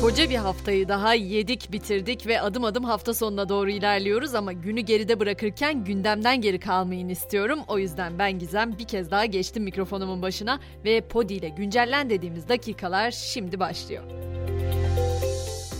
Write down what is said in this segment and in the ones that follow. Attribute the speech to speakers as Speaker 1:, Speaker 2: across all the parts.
Speaker 1: Koca bir haftayı daha yedik bitirdik ve adım adım hafta sonuna doğru ilerliyoruz ama günü geride bırakırken gündemden geri kalmayın istiyorum. O yüzden ben Gizem bir kez daha geçtim mikrofonumun başına ve Podi ile güncellen dediğimiz dakikalar şimdi başlıyor.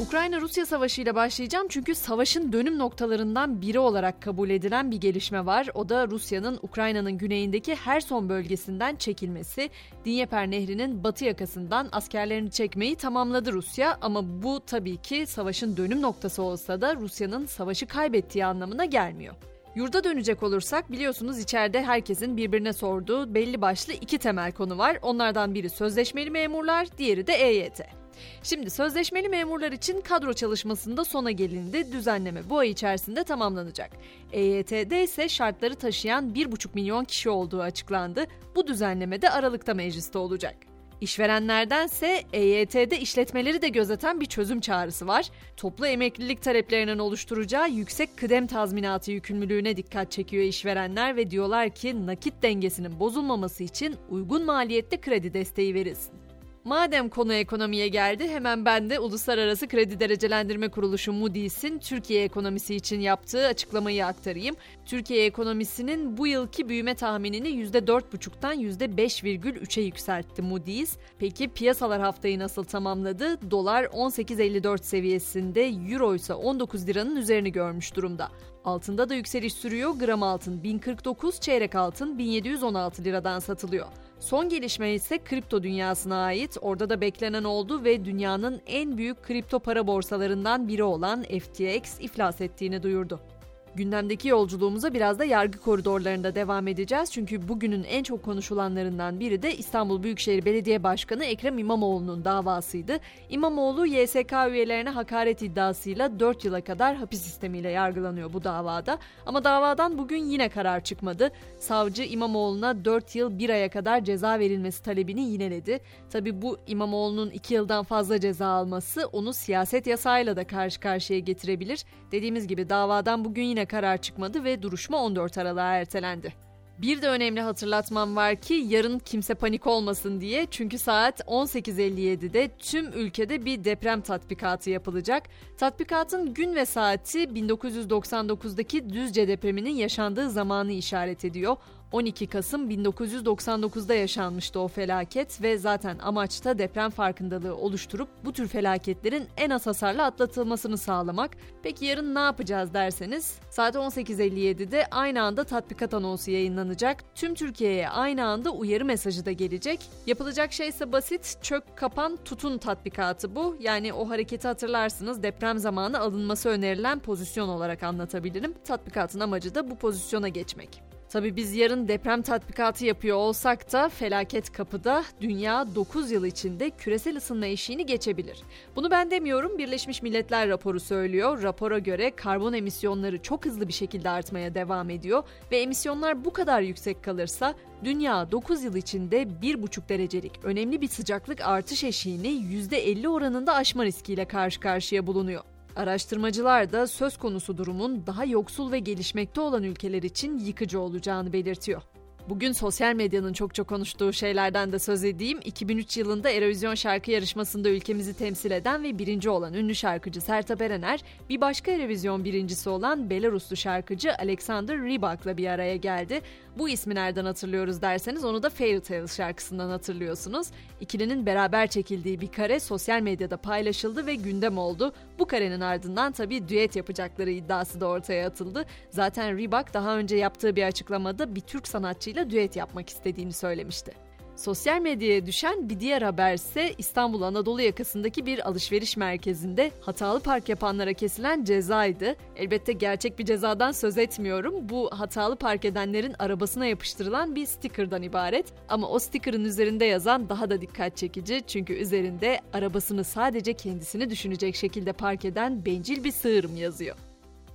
Speaker 1: Ukrayna-Rusya savaşı ile başlayacağım çünkü savaşın dönüm noktalarından biri olarak kabul edilen bir gelişme var. O da Rusya'nın Ukrayna'nın güneyindeki Herson bölgesinden çekilmesi. Dnieper Nehri'nin batı yakasından askerlerini çekmeyi tamamladı Rusya ama bu tabii ki savaşın dönüm noktası olsa da Rusya'nın savaşı kaybettiği anlamına gelmiyor. Yurda dönecek olursak biliyorsunuz içeride herkesin birbirine sorduğu belli başlı iki temel konu var. Onlardan biri sözleşmeli memurlar, diğeri de EYT. Şimdi sözleşmeli memurlar için kadro çalışmasında sona gelindi. Düzenleme bu ay içerisinde tamamlanacak. EYT'de ise şartları taşıyan 1,5 milyon kişi olduğu açıklandı. Bu düzenleme de Aralık'ta mecliste olacak. İşverenlerdense EYT'de işletmeleri de gözeten bir çözüm çağrısı var. Toplu emeklilik taleplerinin oluşturacağı yüksek kıdem tazminatı yükümlülüğüne dikkat çekiyor işverenler ve diyorlar ki nakit dengesinin bozulmaması için uygun maliyette kredi desteği verilsin. Madem konu ekonomiye geldi hemen ben de Uluslararası Kredi Derecelendirme Kuruluşu Moody's'in Türkiye ekonomisi için yaptığı açıklamayı aktarayım. Türkiye ekonomisinin bu yılki büyüme tahminini %4,5'tan %5,3'e yükseltti Moody's. Peki piyasalar haftayı nasıl tamamladı? Dolar 18.54 seviyesinde, Euro ise 19 liranın üzerini görmüş durumda. Altında da yükseliş sürüyor. Gram altın 1049, çeyrek altın 1716 liradan satılıyor. Son gelişme ise kripto dünyasına ait. Orada da beklenen oldu ve dünyanın en büyük kripto para borsalarından biri olan FTX iflas ettiğini duyurdu. Gündemdeki yolculuğumuza biraz da yargı koridorlarında devam edeceğiz. Çünkü bugünün en çok konuşulanlarından biri de İstanbul Büyükşehir Belediye Başkanı Ekrem İmamoğlu'nun davasıydı. İmamoğlu YSK üyelerine hakaret iddiasıyla 4 yıla kadar hapis sistemiyle yargılanıyor bu davada. Ama davadan bugün yine karar çıkmadı. Savcı İmamoğlu'na 4 yıl 1 aya kadar ceza verilmesi talebini yineledi. Tabi bu İmamoğlu'nun 2 yıldan fazla ceza alması onu siyaset yasayla da karşı karşıya getirebilir. Dediğimiz gibi davadan bugün yine karar çıkmadı ve duruşma 14 Aralık'a ertelendi. Bir de önemli hatırlatmam var ki yarın kimse panik olmasın diye çünkü saat 18.57'de tüm ülkede bir deprem tatbikatı yapılacak. Tatbikatın gün ve saati 1999'daki Düzce depreminin yaşandığı zamanı işaret ediyor. 12 Kasım 1999'da yaşanmıştı o felaket ve zaten amaçta deprem farkındalığı oluşturup bu tür felaketlerin en az hasarla atlatılmasını sağlamak. Peki yarın ne yapacağız derseniz saat 18.57'de aynı anda tatbikat anonsu yayınlanacak. Tüm Türkiye'ye aynı anda uyarı mesajı da gelecek. Yapılacak şey ise basit çök kapan tutun tatbikatı bu. Yani o hareketi hatırlarsınız deprem zamanı alınması önerilen pozisyon olarak anlatabilirim. Tatbikatın amacı da bu pozisyona geçmek. Tabi biz yarın deprem tatbikatı yapıyor olsak da felaket kapıda dünya 9 yıl içinde küresel ısınma eşiğini geçebilir. Bunu ben demiyorum Birleşmiş Milletler raporu söylüyor. Rapora göre karbon emisyonları çok hızlı bir şekilde artmaya devam ediyor ve emisyonlar bu kadar yüksek kalırsa dünya 9 yıl içinde 1,5 derecelik önemli bir sıcaklık artış eşiğini %50 oranında aşma riskiyle karşı karşıya bulunuyor. Araştırmacılar da söz konusu durumun daha yoksul ve gelişmekte olan ülkeler için yıkıcı olacağını belirtiyor. Bugün sosyal medyanın çok çok konuştuğu şeylerden de söz edeyim. 2003 yılında Eurovision şarkı yarışmasında ülkemizi temsil eden ve birinci olan ünlü şarkıcı Sertab Erener, bir başka Eurovision birincisi olan Belaruslu şarkıcı Alexander Rybak'la bir araya geldi. Bu ismi nereden hatırlıyoruz derseniz onu da Fairy Tales şarkısından hatırlıyorsunuz. İkilinin beraber çekildiği bir kare sosyal medyada paylaşıldı ve gündem oldu. Bu karenin ardından tabii düet yapacakları iddiası da ortaya atıldı. Zaten Rybak daha önce yaptığı bir açıklamada bir Türk sanatçıyla düet yapmak istediğini söylemişti. Sosyal medyaya düşen bir diğer haber ise İstanbul Anadolu yakasındaki bir alışveriş merkezinde hatalı park yapanlara kesilen cezaydı. Elbette gerçek bir cezadan söz etmiyorum. Bu hatalı park edenlerin arabasına yapıştırılan bir sticker'dan ibaret. Ama o sticker'ın üzerinde yazan daha da dikkat çekici. Çünkü üzerinde arabasını sadece kendisini düşünecek şekilde park eden bencil bir sığırım yazıyor.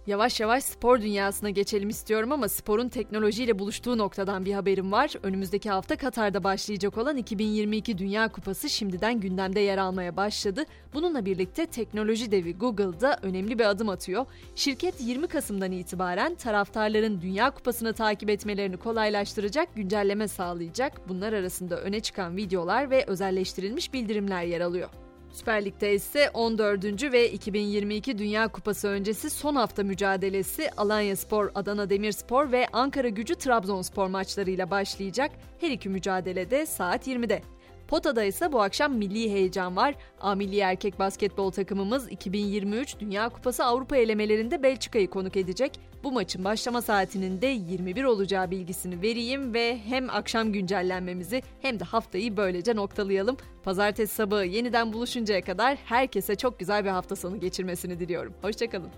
Speaker 1: Yavaş yavaş spor dünyasına geçelim istiyorum ama sporun teknolojiyle buluştuğu noktadan bir haberim var. Önümüzdeki hafta Katar'da başlayacak olan 2022 Dünya Kupası şimdiden gündemde yer almaya başladı. Bununla birlikte teknoloji devi Google'da önemli bir adım atıyor. Şirket 20 Kasım'dan itibaren taraftarların Dünya Kupası'nı takip etmelerini kolaylaştıracak güncelleme sağlayacak. Bunlar arasında öne çıkan videolar ve özelleştirilmiş bildirimler yer alıyor. Süper Lig'de ise 14. ve 2022 Dünya Kupası öncesi son hafta mücadelesi Alanya Spor, Adana Demirspor ve Ankara Gücü Trabzonspor maçlarıyla başlayacak. Her iki mücadelede saat 20'de. Pota'da ise bu akşam milli heyecan var. A erkek basketbol takımımız 2023 Dünya Kupası Avrupa elemelerinde Belçika'yı konuk edecek. Bu maçın başlama saatinin de 21 olacağı bilgisini vereyim ve hem akşam güncellenmemizi hem de haftayı böylece noktalayalım. Pazartesi sabahı yeniden buluşuncaya kadar herkese çok güzel bir hafta sonu geçirmesini diliyorum. Hoşçakalın.